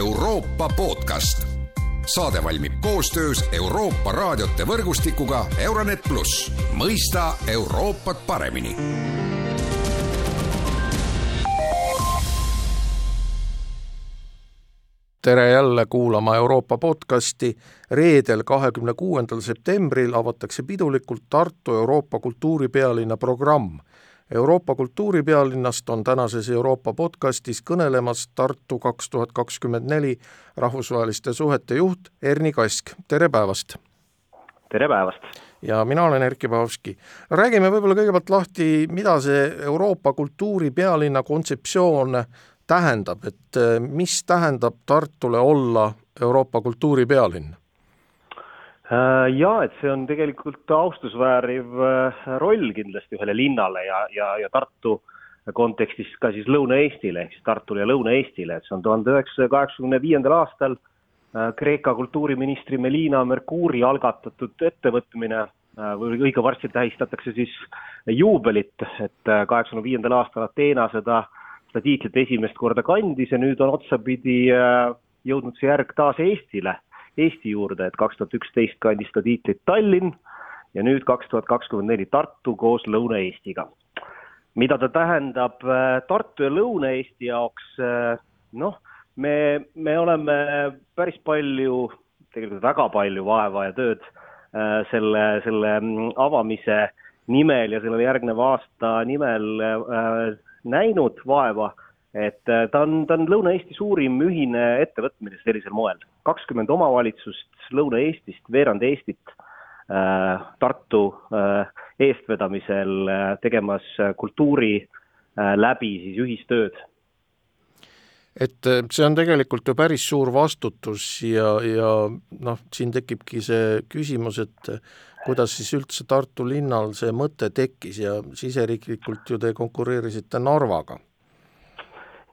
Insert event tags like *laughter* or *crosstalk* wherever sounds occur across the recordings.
Euroopa podcast. saade valmib koostöös Euroopa raadiote võrgustikuga Euronet pluss, mõista Euroopat paremini tere jälle kuulama Euroopa podcasti. reedel, kahekümne kuuendal septembril avatakse pidulikult Tartu Euroopa kultuuripealinna programm. Euroopa kultuuripealinnast on tänases Euroopa podcastis kõnelemas Tartu kaks tuhat kakskümmend neli rahvusvaheliste suhete juht Erni Kask, tere päevast! tere päevast! ja mina olen Erkki Pahovski. räägime võib-olla kõigepealt lahti, mida see Euroopa kultuuripealinna kontseptsioon tähendab, et äh, mis tähendab Tartule olla Euroopa kultuuripealinn? Äh, jaa, et see on tegelikult austusvääriv äh, roll kindlasti ühele linnale ja, ja, ja Tartu kontekstis ka siis Lõuna-Eestile ehk siis Tartule ja Lõuna-Eestile, et see on tuhande üheksasaja kaheksakümne viiendal aastal Kreeka kultuuriministri Melina Mercouri algatatud ettevõtmine või õige varsti tähistatakse siis juubelit, et kaheksakümne viiendal aastal Ateena seda äh, seda tiitlit esimest korda kandis ja nüüd on otsapidi äh, jõudnud see järg taas Eestile, Eesti juurde, et kaks tuhat üksteist kandis seda tiitlit Tallinn ja nüüd kaks tuhat kakskümmend neli Tartu koos Lõuna-Eestiga. mida ta tähendab äh, Tartu ja Lõuna-Eesti jaoks, äh, noh, me, me oleme päris palju, tegelikult väga palju vaeva ja tööd selle, selle mm, avamise nimel ja sellele järgneva aasta nimel näinud vaeva, et äh, ta on, ta on Lõuna-Eesti suurim ühine ettevõtmine sellisel moel. kakskümmend omavalitsust Lõuna-Eestist, veerand Eestit äh, Tartu äh, eestvedamisel äh, tegemas kultuuri äh, läbi siis ühistööd et äh, see on tegelikult ju päris suur vastutus ja, ja noh, siin tekibki see küsimus, et kuidas siis üldse Tartu linnal see mõte tekkis ja siseriiklikult ju te konkureerisite Narvaga?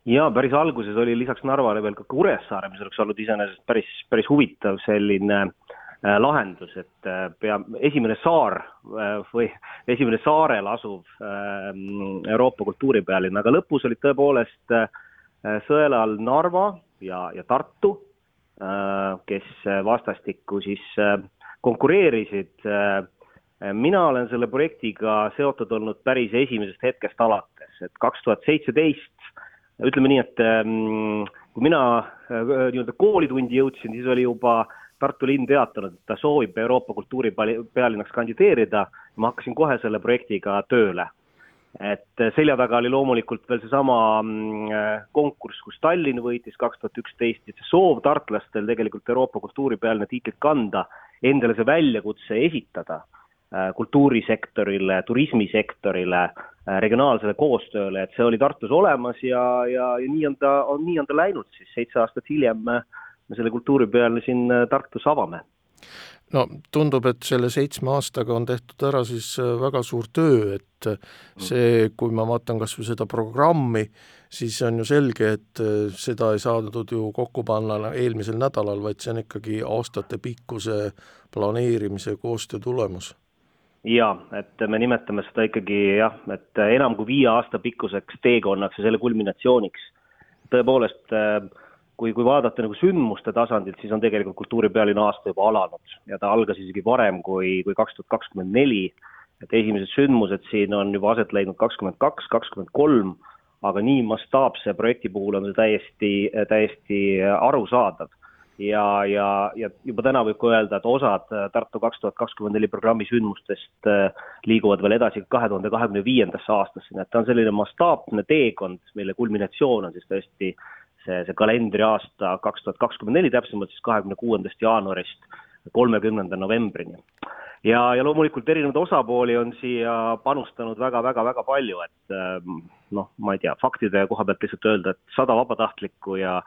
Jaa, päris alguses oli lisaks Narvale veel ka Kuressaare, mis oleks olnud iseenesest päris, päris huvitav selline äh, lahendus, et äh, pea, esimene saar äh, või *laughs* esimene saarel asuv äh, Euroopa kultuuripealinn, aga lõpus olid tõepoolest äh, sõela all Narva ja, ja Tartu äh,, kes vastastikku siis äh, konkureerisid. Mina olen selle projektiga seotud olnud päris esimesest hetkest alates, et kaks tuhat seitseteist, ütleme nii, et ähm, kui mina äh, nii-öelda koolitundi jõudsin, siis oli juba Tartu linn teatanud, et ta soovib Euroopa kultuuripealinnaks kandideerida. ma hakkasin kohe selle projektiga tööle et selja taga oli loomulikult veel seesama mm, konkurss, kus Tallinn võitis kaks tuhat üksteist ja see soov tartlastel tegelikult Euroopa kultuuripealine tiitlit kanda endale see väljakutse esitada äh, kultuurisektorile, turismisektorile, äh, regionaalsele koostööle, et see oli Tartus olemas ja, ja, ja nii on ta, on, nii on ta läinud siis, seitse aastat hiljem. Me selle kultuuripealne siin äh, Tartus avame. No tundub, et selle seitsme aastaga on tehtud ära siis väga suur töö, et see, kui ma vaatan kas või seda programmi, siis on ju selge, et äh, seda ei saadud ju kokku panna eelmisel nädalal, vaid see on ikkagi aastatepikkuse planeerimise koostöö tulemus. Jaa, et me nimetame seda ikkagi jah, et enam kui viie aasta pikkuseks teekonnaks ja selle kulminatsiooniks. tõepoolest, äh, kui, kui vaadata nagu sündmuste tasandilt, siis on tegelikult kultuuripealinna aasta juba alanud ja ta algas isegi varem kui, kui kaks tuhat kakskümmend neli, et esimesed sündmused siin on juba aset leidnud kakskümmend kaks, kakskümmend kolm aga nii mastaapse projekti puhul on see täiesti, täiesti arusaadav. Ja, ja, ja juba täna võib ka öelda, et osad Tartu kaks tuhat kakskümmend neli programmi sündmustest äh, liiguvad veel edasi kahe tuhande kahekümne viiendasse aastasse, nii et ta on selline mastaapne teekond, mille kulminatsioon on siis tõesti see, see kalendriaasta kaks tuhat kakskümmend neli, täpsemalt siis kahekümne kuuendast jaanuarist kolmekümnenda novembrini. Ja, ja loomulikult erinevaid osapooli on siia panustanud väga-väga-väga palju, et ähm, noh, ma ei tea, faktide koha pealt lihtsalt öelda, et sada vabatahtlikku ja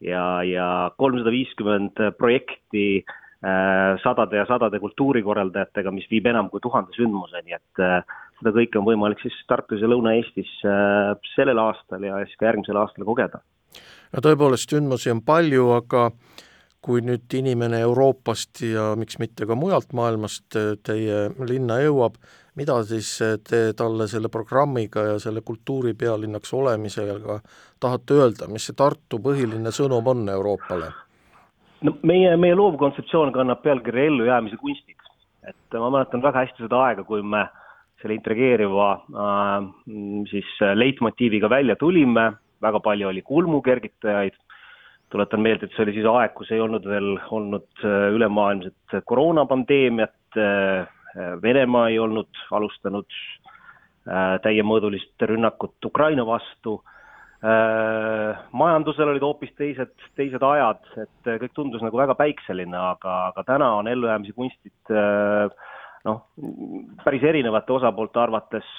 ja, ja kolmsada viiskümmend projekti äh, sadade ja sadade kultuurikorraldajatega, mis viib enam kui tuhande sündmuseni, et äh, seda kõike on võimalik siis Tartus ja Lõuna-Eestis äh, sellel aastal ja siis ka järgmisel aastal kogeda. no tõepoolest, sündmusi on palju, aga kui nüüd inimene Euroopast ja miks mitte ka mujalt maailmast teie linna jõuab, mida siis te talle selle programmiga ja selle kultuuripealinnaks olemisega tahate öelda, mis see Tartu põhiline sõnum on Euroopale? no meie, meie loovkontseptsioon kannab pealkirja Ellujäämise kunstid. et ma mäletan väga hästi seda aega, kui me selle intrigeeriva äh, siis leitmotiiviga välja tulime, väga palju oli kulmukergitajaid, tuletan meelde, et see oli siis aeg, kus ei olnud veel olnud äh, ülemaailmset koroonapandeemiat, äh, Venemaa ei olnud alustanud äh, täiemõõdulist rünnakut Ukraina vastu, majandusel olid hoopis teised, teised ajad, et kõik tundus nagu väga päikseline, aga, aga täna on ellujäämise kunstid noh, päris erinevate osapoolte arvates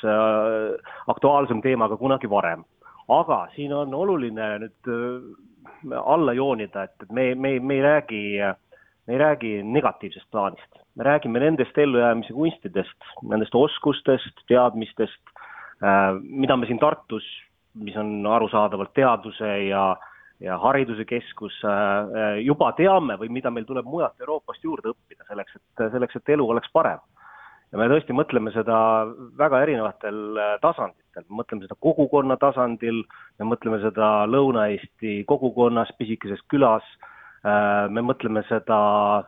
aktuaalsem teema kui kunagi varem. aga siin on oluline nüüd alla joonida, et, et me, me, me ei räägi, me ei räägi negatiivsest plaanist. me räägime nendest ellujäämise kunstidest, nendest oskustest, teadmistest, äh, mida me siin Tartus, mis on arusaadavalt teaduse ja, ja hariduse keskus, äh, juba teame või mida meil tuleb mujalt Euroopast juurde õppida selleks, et, selleks, et elu oleks parem ja me tõesti mõtleme seda väga erinevatel äh, tasanditel, mõtleme seda kogukonna tasandil, me mõtleme seda Lõuna-Eesti kogukonnas, pisikeses külas, äh, me mõtleme seda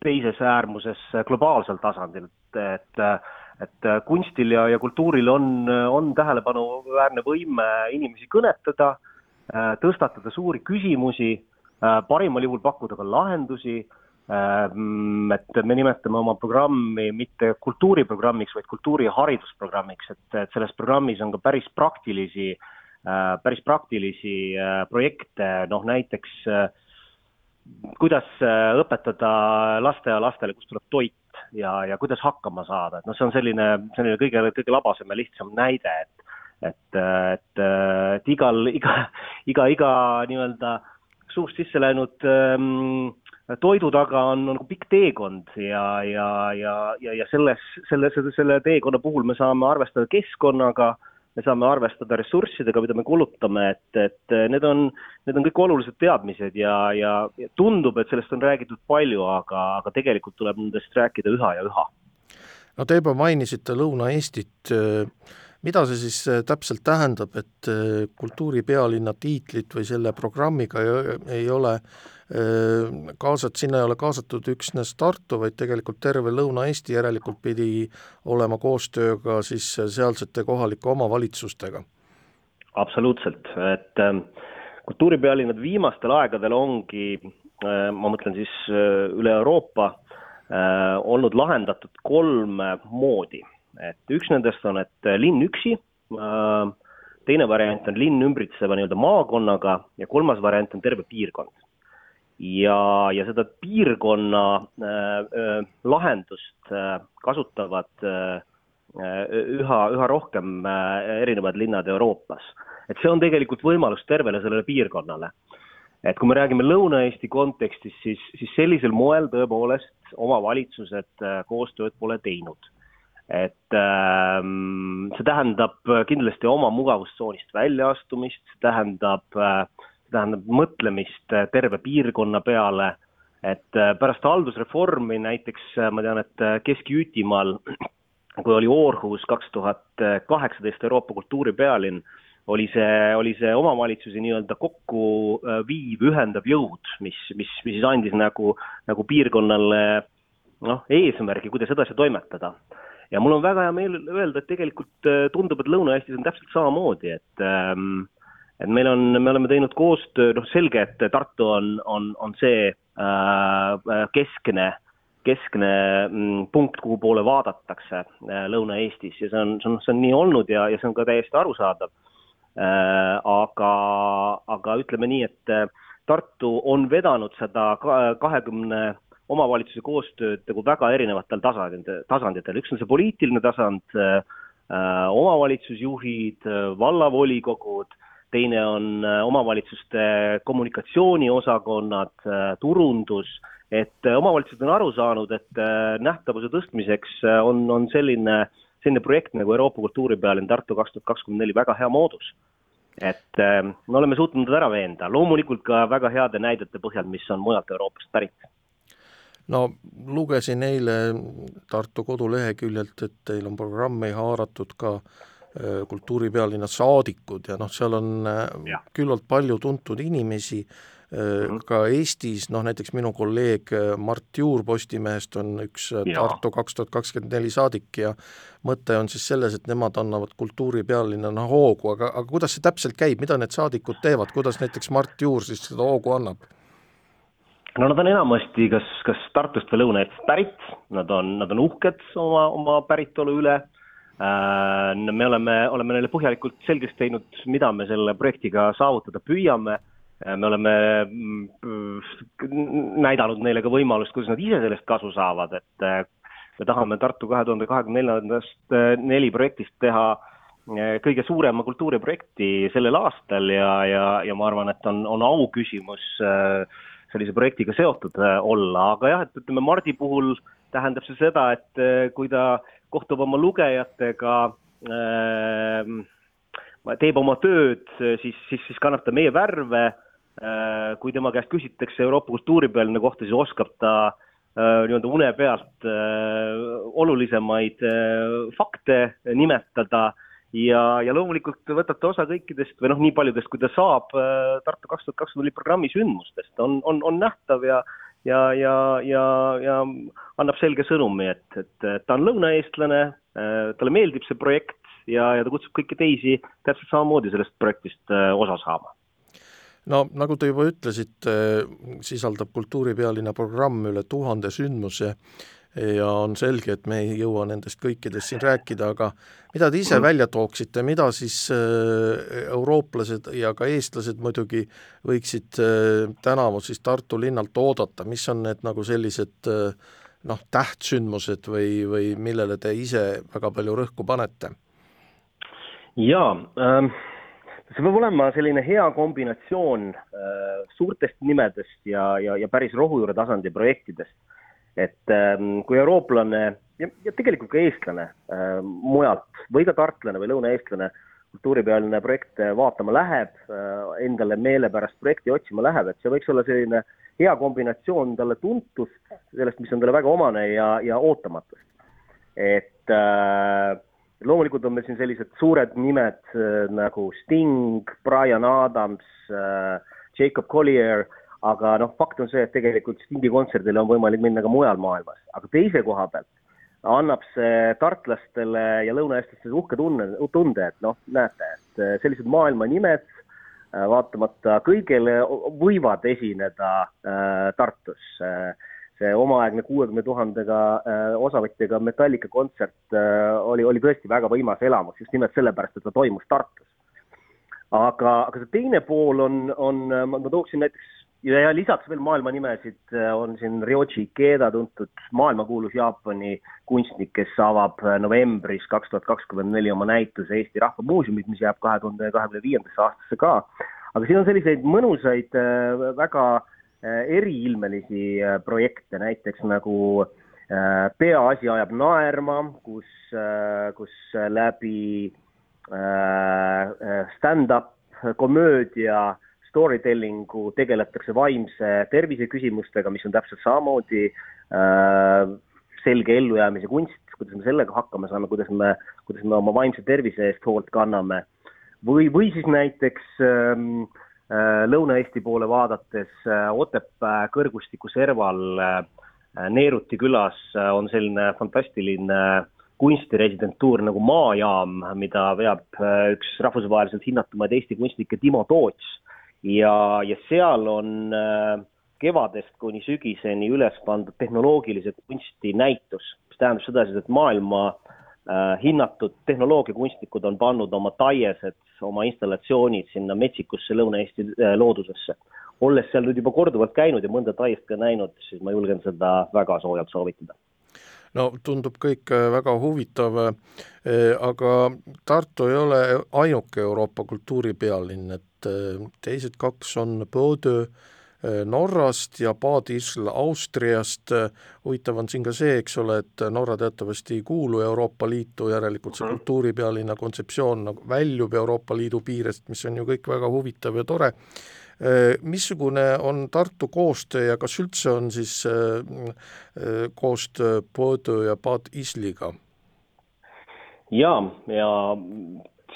teises äärmuses globaalsel tasandil, et, et kunstil ja, ja kultuuril on, on tähelepanuväärne võime inimesi kõnetada, äh, tõstatada suuri küsimusi, parimal juhul pakkuda ka lahendusi et me nimetame oma programmi mitte kultuuriprogrammiks, vaid kultuuri- ja haridusprogrammiks, et, et selles programmis on ka päris praktilisi, äh, päris praktilisi äh, projekte, noh näiteks äh, kuidas õpetada lasteaialastele, kust tuleb toit ja, ja kuidas hakkama saada, et noh, see on selline, selline kõige, kõige labasem ja lihtsam näide, et et, et, et igal, iga, iga, iga nii-öelda suust sisse läinud ähm, toidu taga on, on nagu pikk teekond ja, ja, ja, ja, ja selles, selle, selle, selle teekonna puhul me saame arvestada keskkonnaga, me saame arvestada ressurssidega, mida me kulutame, et, et need on, need on kõik olulised teadmised ja, ja, ja tundub, et sellest on räägitud palju, aga, aga tegelikult tuleb nendest rääkida üha ja üha. no te juba mainisite Lõuna-Eestit, mida see siis täpselt tähendab, et kultuuripealinna tiitlit või selle programmiga ei, ole kaasat-, sinna ei ole kaasatud üksnes Tartu, vaid tegelikult terve Lõuna-Eesti järelikult pidi olema koostööga siis sealsete kohalike omavalitsustega? absoluutselt, et ähm, kultuuripealinnad viimastel aegadel ongi, äh, ma mõtlen siis äh, üle Euroopa, äh, olnud lahendatud kolme moodi. Et üks nendest on, et linn üksi, teine variant on linn ümbritseva nii-öelda maakonnaga ja kolmas variant on terve piirkond ja, ja seda piirkonna äh, äh, lahendust äh, kasutavad äh, üha, üha rohkem äh, erinevad linnad Euroopas. et see on tegelikult võimalus tervele sellele piirkonnale. et kui me räägime Lõuna-Eesti kontekstis, siis, siis sellisel moel tõepoolest omavalitsused äh, koostööd pole teinud. Et ähm, see tähendab kindlasti oma mugavustsoonist väljaastumist, see tähendab äh, tähendab mõtlemist äh, terve piirkonna peale, et äh, pärast haldusreformi näiteks äh, ma tean, et Kesk-Jütimaal, *clears throat* kui oli Aarhus kaks tuhat kaheksateist Euroopa kultuuripealinn, oli see, oli see omavalitsusi nii-öelda kokku viiv, ühendav jõud, mis, mis, mis siis andis nagu, nagu piirkonnale noh, eesmärgi, kuidas edasi toimetada. Ja mul on väga hea meel öelda, et tegelikult tundub, et Lõuna-Eestis on täpselt samamoodi, et ähm, et meil on, me oleme teinud koostöö, noh selge, et Tartu on, on, on see äh, keskne, keskne mm, punkt, kuhu poole vaadatakse äh, Lõuna-Eestis ja see on, see on, see on nii olnud ja, ja see on ka täiesti arusaadav äh,. aga, aga ütleme nii, et äh, Tartu on vedanud seda kahekümne omavalitsuse koostööd nagu väga erinevatel tasanditel, tasanditel, üks on see poliitiline tasand äh,, omavalitsusjuhid, vallavolikogud teine on äh, omavalitsuste kommunikatsiooniosakonnad, äh, turundus, et äh, omavalitsused on aru saanud, et nähtavuse tõstmiseks on, on selline, selline projekt nagu Euroopa kultuuripealinn Tartu kaks tuhat kakskümmend neli väga hea moodus. et äh, me oleme suutnud nad ära veenda, loomulikult ka väga heade näidete põhjal, mis on mujalt Euroopast pärit. No lugesin eile Tartu koduleheküljelt, et teil on programmi haaratud ka äh, kultuuripealinna saadikud ja noh, seal on äh, ja. küllalt palju tuntud inimesi Mhm. ka Eestis, noh näiteks minu kolleeg Mart Juur Postimehest on üks ja. Tartu kaks tuhat kakskümmend neli saadik ja mõte on siis selles, et nemad annavad kultuuripealinnana hoogu, aga, aga kuidas see täpselt käib, mida need saadikud teevad, kuidas näiteks Mart Juur siis seda hoogu annab? No nad on enamasti kas, kas Tartust või Lõuna-Eestist pärit, nad on, nad on uhked oma, oma päritolu üle. Äh,, me oleme, oleme neile põhjalikult selgeks teinud, mida me selle projektiga saavutada püüame. Äh, me oleme mm, näidanud neile ka võimalust, kuidas nad ise sellest kasu saavad, et äh, me tahame Tartu kahe tuhande kahekümne neljandast äh, neli projektist teha kõige suurema kultuuriprojekti sellel aastal ja, ja, ja ma arvan, et on, on au küsimus sellise projektiga seotud olla, aga jah, et ütleme Mardi puhul tähendab see seda, et kui ta kohtub oma lugejatega äh, teeb oma tööd, siis, siis, siis kannab ta meie värve. Äh, kui tema käest küsitakse Euroopa kultuuripealine kohta, siis oskab ta äh, nii-öelda une pealt äh, olulisemaid fakte nimetada ja, ja loomulikult võtab ta osa kõikidest või noh, nii paljudest, kui ta saab Tartu kaks tuhat kakskümmend neli programmi sündmustest, on, on, on nähtav ja ja, ja, ja, ja annab selge sõnumi, et, et ta on lõunaeestlane, talle meeldib see projekt ja, ja ta kutsub kõiki teisi täpselt samamoodi sellest projektist osa saama. No nagu te juba ütlesite, sisaldab kultuuripealinna programm üle tuhande sündmuse ja on selge, et me ei jõua nendest kõikidest siin rääkida, aga mida te ise välja tooksite, mida siis äh, eurooplased ja ka eestlased muidugi võiksid äh, tänavu siis Tartu linnalt oodata, mis on need nagu sellised äh, noh, tähtsündmused või, või millele te ise väga palju rõhku panete? jaa ähm see peab olema selline hea kombinatsioon äh, suurtest nimedest ja, ja, ja päris rohujuure tasandi projektidest. Et ähm, kui eurooplane ja, ja tegelikult ka eestlane äh, mujalt või ka tartlane või lõunaeestlane kultuuripealine projekt vaatama läheb äh,, endale meelepärast projekti otsima läheb, et see võiks olla selline hea kombinatsioon talle tuntust, sellest, mis on talle väga omane ja, ja ootamatust. et äh, loomulikult on meil siin sellised suured nimed äh, nagu Sting, Brian Adams äh,, Jacob Collier, aga noh, fakt on see, et tegelikult Stingi kontserdile on võimalik minna ka mujal maailmas, aga teise koha pealt annab see tartlastele ja lõunaeestlastele uhke tunne, tunde, et noh, näete, et äh, sellised maailma nimed äh, vaatamata kõigele võivad esineda äh, Tartus äh, see omaaegne kuuekümne tuhandega äh, osavõtjaga Metallica kontsert äh, oli, oli tõesti väga võimas elamus, just nimelt sellepärast, et ta toimus Tartus. aga, aga see teine pool on, on, ma tooksin näiteks ja, lisaks veel maailma nimesid äh, on siin Ryoji Ikeda, tuntud maailmakuulus Jaapani kunstnik, kes avab novembris kaks tuhat kakskümmend neli oma näituse Eesti Rahva Muuseumis, mis jääb kahe tuhande kahekümne viiendasse aastasse ka. aga siin on selliseid mõnusaid väga äh, Äh, eriilmelisi äh, projekte, näiteks nagu äh, Peaasi ajab naerma, kus, kus läbi stand-up komöödia storytellingu tegeletakse vaimse tervise küsimustega, mis on täpselt samamoodi selge ellujäämise kunst, kuidas me sellega hakkama saame, kuidas me, kuidas me oma vaimse tervise eest hoolt kanname. või, või siis näiteks ähm, Äh, Lõuna-Eesti poole vaadates äh, Otepää kõrgustiku serval äh, Neeruti külas on selline fantastiline kunstiresidentuur nagu Maajaam, mida veab üks rahvusvaheliselt hinnatumaid Eesti kunstnikke Timo Toots ja, ja seal on kevadest kuni sügiseni üles pandud tehnoloogilise kunsti näitus, mis tähendab seda siis, et maailma äh, hinnatud tehnoloogiakunstnikud on pannud oma taiesed oma installatsioonid sinna metsikusse Lõuna-Eesti äh, loodusesse. olles seal nüüd juba korduvalt käinud ja mõnda taist ka näinud, siis ma julgen seda väga soojalt soovitada no tundub kõik äh, väga huvitav, äh, aga Tartu ei ole ainuke Euroopa kultuuripealinn, et teised kaks on Bordeaux Norrast ja Bad Isl Austriast, huvitav on siin ka see, eks ole, et Norra teatavasti ei kuulu Euroopa Liitu, järelikult see mhm. kultuuripealinna kontseptsioon nagu väljub Euroopa Liidu piirest, mis on ju kõik väga huvitav ja tore, missugune on Tartu koostöö ja kas üldse on siis koostöö Bordeaux ja Bad Isliga? jaa, ja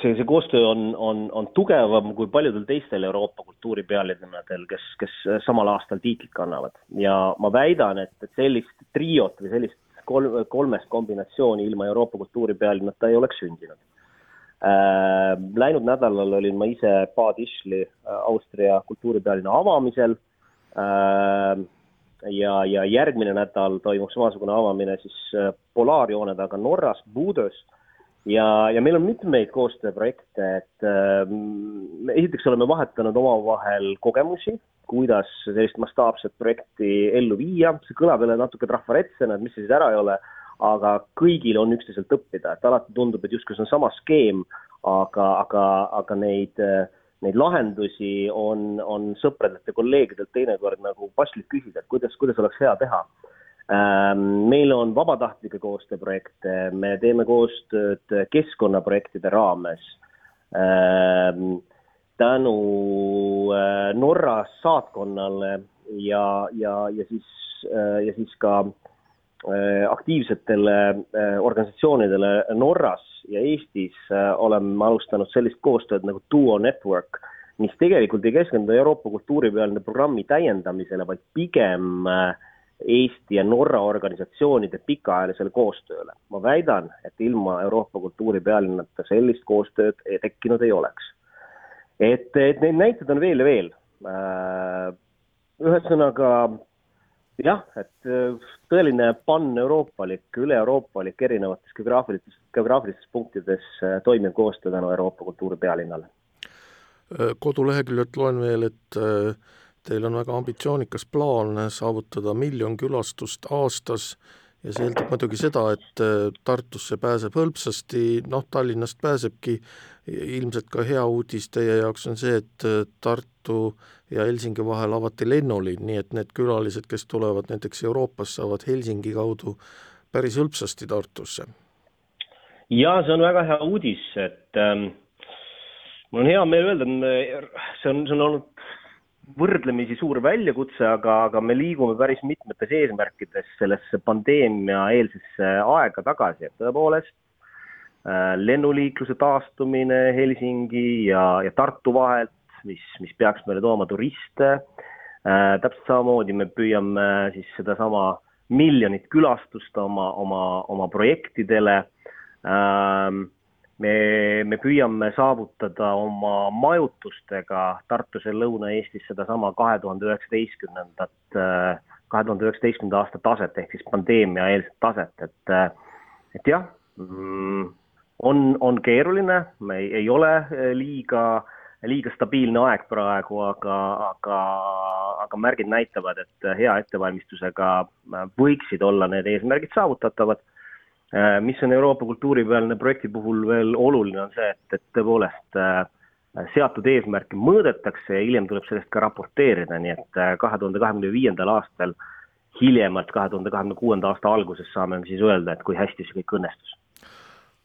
see, see koostöö on, on, on tugevam kui paljudel teistel Euroopa kultuuripealinnadel, kes, kes samal aastal tiitlit kannavad. ja ma väidan, et, et sellist triot või sellist kolm, kolmest kombinatsiooni ilma Euroopa kultuuripealinnata ei oleks sündinud äh,. Läinud nädalal olin ma ise Bad Ischli äh, Austria kultuuripealinna avamisel. Äh, ja, ja järgmine nädal toimub samasugune avamine siis äh, polaarjoone taga Norras, Budös ja, ja meil on mitmeid koostööprojekte, et äh, esiteks oleme vahetanud omavahel kogemusi, kuidas sellist mastaapset projekti ellu viia, see kõlab jälle natuke trafaretsena, et mis see siis ära ei ole, aga kõigil on üksteiselt õppida, et alati tundub, et justkui see on sama skeem, aga, aga, aga neid, neid lahendusi on, on sõpradelt ja kolleegidelt teinekord nagu paslik küsida, et kuidas, kuidas oleks hea teha Ähm, meil on vabatahtlike koostööprojekte, me teeme koostööd keskkonnaprojektide raames. Ähm, tänu äh, Norra saatkonnale ja, ja, ja siis, äh, ja siis ka äh, aktiivsetele organisatsioonidele Norras ja Eestis oleme alustanud sellist koostööd nagu Duo Network, mis tegelikult ei keskendu Euroopa kultuuripealine programmi täiendamisele, vaid pigem äh, Eesti ja Norra organisatsioonide pikaajalisele koostööle. ma väidan, et ilma Euroopa kultuuripealinnata sellist koostööd tekkinud ei oleks. et, et neid näiteid on veel ja veel. Äh, ühesõnaga jah, et äh, tõeline pan-euroopalik, üle-euroopalik erinevates geograafilistes, geograafilistes punktides äh, toimiv koostöö tänu Euroopa kultuuripealinnale. koduleheküljelt loen veel, et Teil on väga ambitsioonikas plaan saavutada miljon külastust aastas ja see eeldab muidugi seda, et äh, Tartusse pääseb hõlpsasti, noh, Tallinnast pääsebki, ilmselt ka hea uudis teie jaoks on see, et äh, Tartu ja Helsingi vahel avati lennuliin, nii et need külalised, kes tulevad näiteks Euroopast, saavad Helsingi kaudu päris hõlpsasti Tartusse. jaa, see on väga hea uudis, et ähm, mul on hea meel öelda, et see on, see on olnud võrdlemisi suur väljakutse, aga, aga me liigume päris mitmetes eesmärkides sellesse pandeemia-eelsesse aega tagasi, et tõepoolest äh, lennuliikluse taastumine Helsingi ja, ja Tartu vahelt, mis, mis peaks meile tooma turiste äh,. täpselt samamoodi me püüame siis sedasama miljonit külastust oma, oma, oma projektidele äh, me, me püüame saavutada oma majutustega Tartus ja Lõuna-Eestis sedasama kahe tuhande üheksateistkümnendat, kahe tuhande üheksateistkümnenda aasta taset ehk siis pandeemiaeelset taset, et, et jah, mm, on, on keeruline, me ei, ei ole liiga, liiga stabiilne aeg praegu, aga, aga, aga märgid näitavad, et hea ettevalmistusega võiksid olla need eesmärgid saavutatavad. Äh, mis on Euroopa kultuuripealine projekti puhul veel oluline, on see, et, et tõepoolest äh, seatud eesmärke mõõdetakse ja hiljem tuleb sellest ka raporteerida, nii et äh, kahe tuhande kahekümne viiendal aastal, hiljemalt kahe tuhande kahekümne kuuenda aasta alguses saame siis öelda, et kui hästi see kõik õnnestus.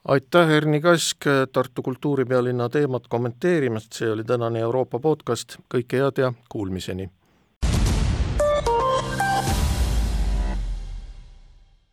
aitäh, Erni Kask, Tartu kultuuripealinna teemat kommenteerimast, see oli tänane Euroopa podcast, kõike head ja kuulmiseni!